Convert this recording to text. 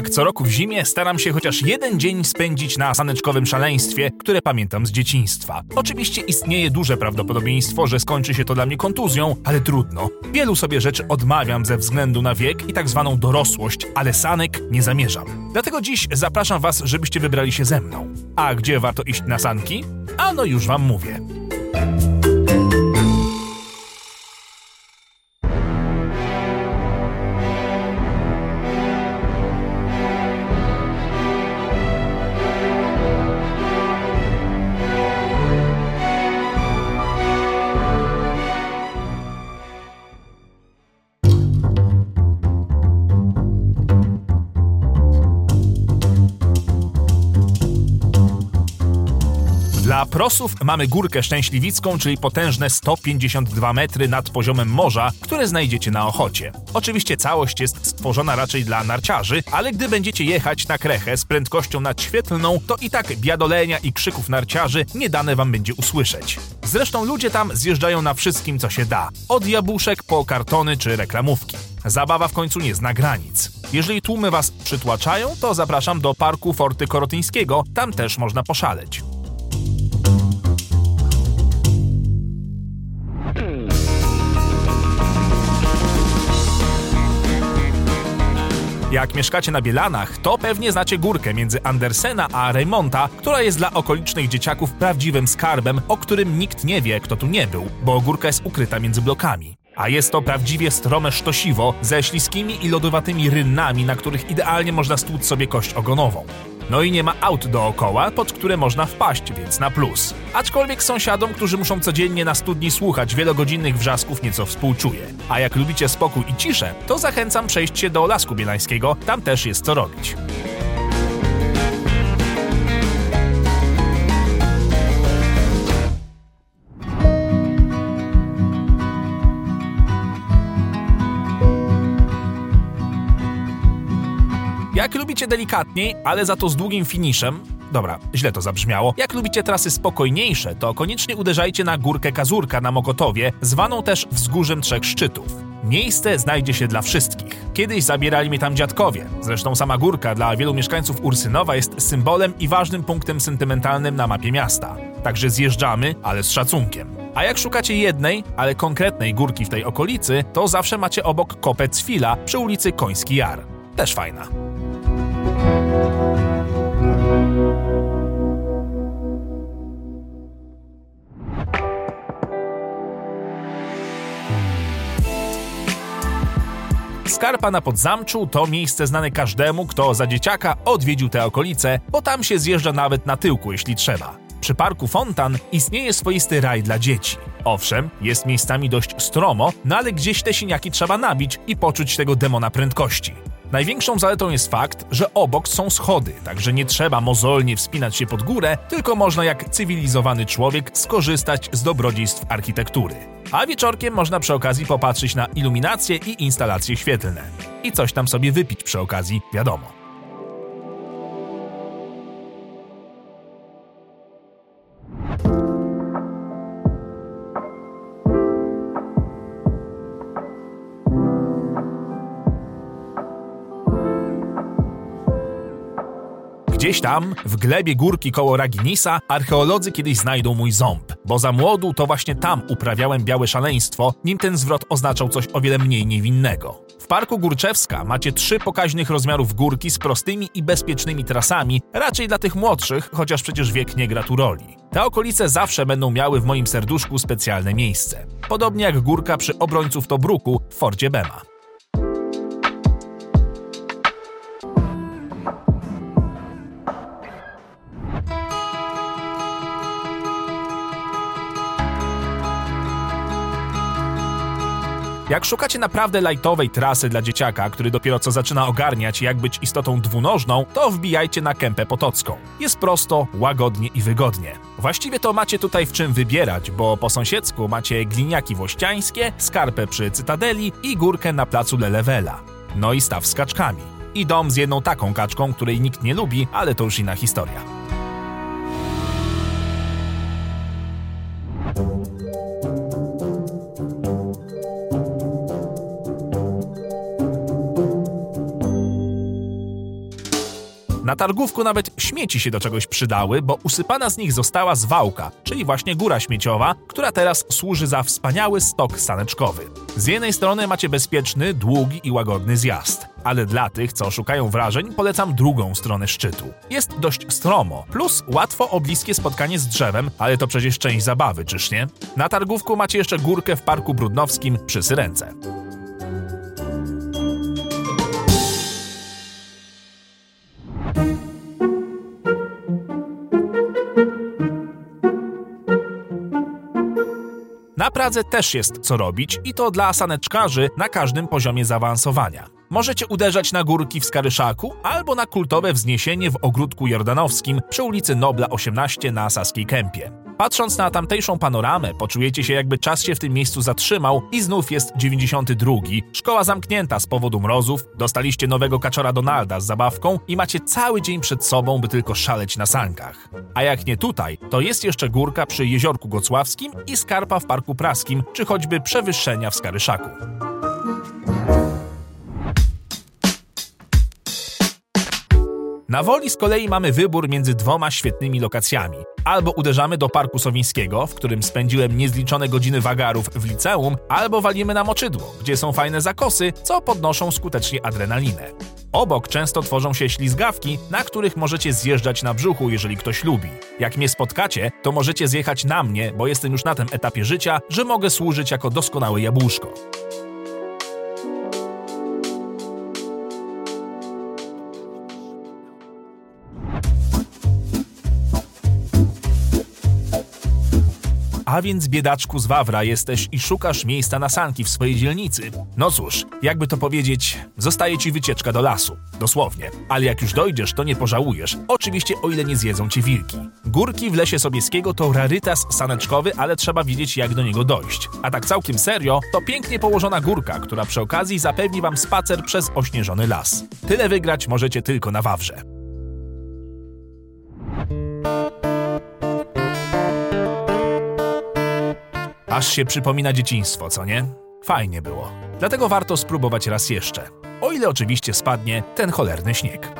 Jak co roku w zimie staram się chociaż jeden dzień spędzić na saneczkowym szaleństwie, które pamiętam z dzieciństwa. Oczywiście istnieje duże prawdopodobieństwo, że skończy się to dla mnie kontuzją, ale trudno. Wielu sobie rzeczy odmawiam ze względu na wiek i tak zwaną dorosłość, ale sanek nie zamierzam. Dlatego dziś zapraszam Was, żebyście wybrali się ze mną. A gdzie warto iść na sanki? Ano już Wam mówię. Dla prosów mamy Górkę Szczęśliwicką, czyli potężne 152 metry nad poziomem morza, które znajdziecie na Ochocie. Oczywiście całość jest stworzona raczej dla narciarzy, ale gdy będziecie jechać na Krechę z prędkością nadświetlną, to i tak biadolenia i krzyków narciarzy nie dane wam będzie usłyszeć. Zresztą ludzie tam zjeżdżają na wszystkim, co się da. Od jabłuszek po kartony czy reklamówki. Zabawa w końcu nie zna granic. Jeżeli tłumy was przytłaczają, to zapraszam do Parku Forty Korotyńskiego, tam też można poszaleć. Jak mieszkacie na Bielanach, to pewnie znacie górkę między Andersena a Reymonta, która jest dla okolicznych dzieciaków prawdziwym skarbem, o którym nikt nie wie, kto tu nie był, bo górka jest ukryta między blokami. A jest to prawdziwie strome sztosiwo ze śliskimi i lodowatymi rynnami, na których idealnie można stłuc sobie kość ogonową. No i nie ma aut dookoła, pod które można wpaść, więc na plus. Aczkolwiek sąsiadom, którzy muszą codziennie na studni słuchać wielogodzinnych wrzasków, nieco współczuję. A jak lubicie spokój i ciszę, to zachęcam przejść się do Lasku Bielańskiego, tam też jest co robić. Jak lubicie delikatniej, ale za to z długim finiszem, Dobra, źle to zabrzmiało. Jak lubicie trasy spokojniejsze, to koniecznie uderzajcie na górkę Kazurka na Mokotowie, zwaną też Wzgórzem Trzech Szczytów. Miejsce znajdzie się dla wszystkich. Kiedyś zabierali mnie tam dziadkowie. Zresztą sama górka dla wielu mieszkańców Ursynowa jest symbolem i ważnym punktem sentymentalnym na mapie miasta. Także zjeżdżamy, ale z szacunkiem. A jak szukacie jednej, ale konkretnej górki w tej okolicy, to zawsze macie obok kopec Fila przy ulicy Koński Jar. Też fajna. Skarpa na Podzamczu to miejsce znane każdemu, kto za dzieciaka odwiedził te okolice, bo tam się zjeżdża nawet na tyłku, jeśli trzeba. Przy parku Fontan istnieje swoisty raj dla dzieci. Owszem, jest miejscami dość stromo, no ale gdzieś te siniaki trzeba nabić i poczuć tego demona prędkości. Największą zaletą jest fakt, że obok są schody, także nie trzeba mozolnie wspinać się pod górę, tylko można jak cywilizowany człowiek skorzystać z dobrodziejstw architektury. A wieczorkiem można przy okazji popatrzeć na iluminacje i instalacje świetlne. I coś tam sobie wypić przy okazji, wiadomo. Gdzieś tam, w glebie górki koło Raginisa, archeolodzy kiedyś znajdą mój ząb, bo za młodu to właśnie tam uprawiałem białe szaleństwo, nim ten zwrot oznaczał coś o wiele mniej niewinnego. W Parku Górczewska macie trzy pokaźnych rozmiarów górki z prostymi i bezpiecznymi trasami, raczej dla tych młodszych, chociaż przecież wiek nie gra tu roli. Te okolice zawsze będą miały w moim serduszku specjalne miejsce. Podobnie jak górka przy obrońców Tobruku w Forcie Bema. Jak szukacie naprawdę lightowej trasy dla dzieciaka, który dopiero co zaczyna ogarniać, jak być istotą dwunożną, to wbijajcie na Kępę Potocką. Jest prosto, łagodnie i wygodnie. Właściwie to macie tutaj w czym wybierać, bo po sąsiedzku macie gliniaki włościańskie, skarpę przy Cytadeli i górkę na placu Lelewela. No i staw z kaczkami. I dom z jedną taką kaczką, której nikt nie lubi, ale to już inna historia. Na targówku nawet śmieci się do czegoś przydały, bo usypana z nich została zwałka, czyli właśnie góra śmieciowa, która teraz służy za wspaniały stok saneczkowy. Z jednej strony macie bezpieczny, długi i łagodny zjazd, ale dla tych, co szukają wrażeń, polecam drugą stronę szczytu. Jest dość stromo, plus łatwo o bliskie spotkanie z drzewem, ale to przecież część zabawy, czyż nie? Na targówku macie jeszcze górkę w Parku Brudnowskim przy Syrence. Na Pradze też jest co robić i to dla saneczkarzy na każdym poziomie zaawansowania. Możecie uderzać na górki w Skaryszaku albo na kultowe wzniesienie w Ogródku Jordanowskim przy ulicy Nobla 18 na Saskiej Kępie. Patrząc na tamtejszą panoramę, poczujecie się jakby czas się w tym miejscu zatrzymał i znów jest 92. Szkoła zamknięta z powodu mrozów, dostaliście nowego kaczora Donalda z zabawką i macie cały dzień przed sobą, by tylko szaleć na sankach. A jak nie tutaj, to jest jeszcze górka przy Jeziorku Gocławskim i skarpa w Parku Praskim, czy choćby przewyższenia w Skaryszaku. Na Woli z kolei mamy wybór między dwoma świetnymi lokacjami. Albo uderzamy do Parku Sowińskiego, w którym spędziłem niezliczone godziny wagarów w liceum, albo walimy na Moczydło, gdzie są fajne zakosy, co podnoszą skutecznie adrenalinę. Obok często tworzą się ślizgawki, na których możecie zjeżdżać na brzuchu, jeżeli ktoś lubi. Jak mnie spotkacie, to możecie zjechać na mnie, bo jestem już na tym etapie życia, że mogę służyć jako doskonałe jabłuszko. A więc biedaczku z Wawra jesteś i szukasz miejsca na sanki w swojej dzielnicy. No cóż, jakby to powiedzieć, zostaje ci wycieczka do lasu. Dosłownie. Ale jak już dojdziesz, to nie pożałujesz. Oczywiście o ile nie zjedzą cię wilki. Górki w Lesie Sobieskiego to rarytas saneczkowy, ale trzeba wiedzieć jak do niego dojść. A tak całkiem serio, to pięknie położona górka, która przy okazji zapewni wam spacer przez ośnieżony las. Tyle wygrać możecie tylko na Wawrze. Aż się przypomina dzieciństwo, co nie? Fajnie było. Dlatego warto spróbować raz jeszcze. O ile oczywiście spadnie ten cholerny śnieg.